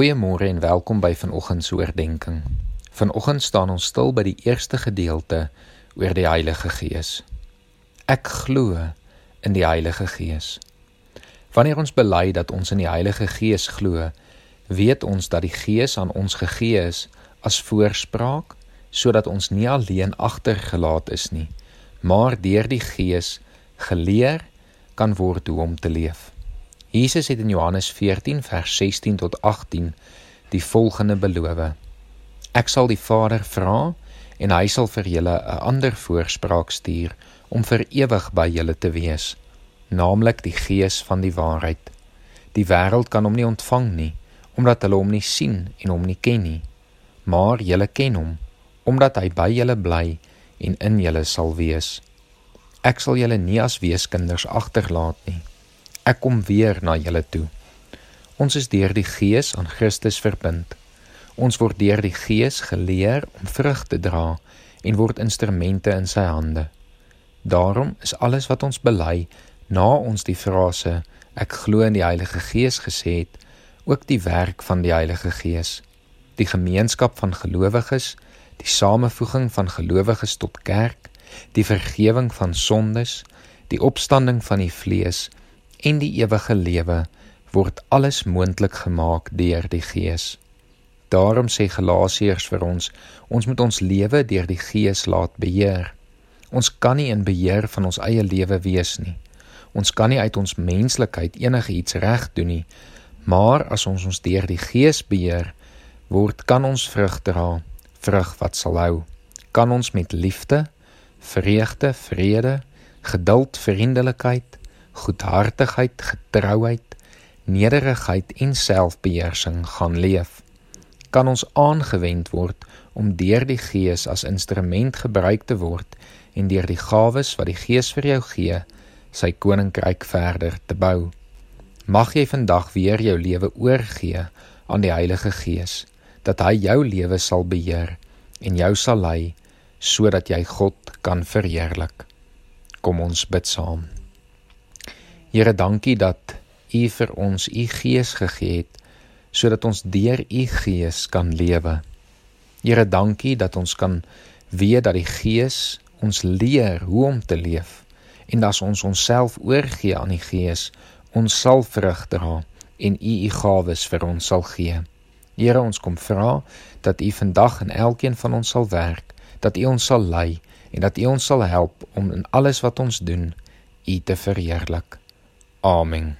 Goeiemôre en welkom by vanoggend se oordeenking. Vanoggend staan ons stil by die eerste gedeelte oor die Heilige Gees. Ek glo in die Heilige Gees. Wanneer ons bely dat ons in die Heilige Gees glo, weet ons dat die Gees aan ons gegee is as voorspraak sodat ons nie alleen agtergelaat is nie, maar deur die Gees geleer kan word hoe om te leef. Jesus het in Johannes 14 vers 16 tot 18 die volgende beloof: Ek sal die Vader vra en hy sal vir julle 'n ander voorspraak stuur om vir ewig by julle te wees, naamlik die Gees van die waarheid. Die wêreld kan hom nie ontvang nie, omdat hulle hom nie sien en hom nie ken nie. Maar julle ken hom, omdat hy by julle bly en in julle sal wees. Ek sal julle nie as weeskinders agterlaat nie. Ek kom weer na julle toe. Ons is deur die Gees aan Christus verbind. Ons word deur die Gees geleer om vrug te dra en word instrumente in sy hande. Daarom is alles wat ons bely na ons die frase ek glo in die Heilige Gees gesê het, ook die werk van die Heilige Gees. Die gemeenskap van gelowiges, die samevoeging van gelowiges tot kerk, die vergifnis van sondes, die opstanding van die vlees en die ewige lewe word alles moontlik gemaak deur die Gees. Daarom sê Galasiërs vir ons, ons moet ons lewe deur die Gees laat beheer. Ons kan nie in beheer van ons eie lewe wees nie. Ons kan nie uit ons menslikheid enigiets reg doen nie, maar as ons ons deur die Gees beheer, word kan ons vrug dra, vrug wat sal hou. Kan ons met liefde, vreugde, vrede, geduld, vriendelikheid, goedhartigheid, getrouheid, nederigheid en selfbeheersing gaan leef. Kan ons aangewend word om deur die Gees as instrument gebruik te word en deur die gawes wat die Gees vir jou gee, sy koninkryk verder te bou. Mag jy vandag weer jou lewe oorgee aan die Heilige Gees, dat hy jou lewe sal beheer en jou sal lei sodat jy God kan verheerlik. Kom ons bid saam. Here, dankie dat U vir ons U Gees gegee het sodat ons deur U Gees kan lewe. Here, dankie dat ons kan weet dat die Gees ons leer hoe om te leef en as ons onsself oorgee aan die Gees, ons sal vrug dra en U U gawes vir ons sal gee. Here, ons kom vra dat U vandag in elkeen van ons sal werk, dat U ons sal lei en dat U ons sal help om in alles wat ons doen U te verheerlik. arming.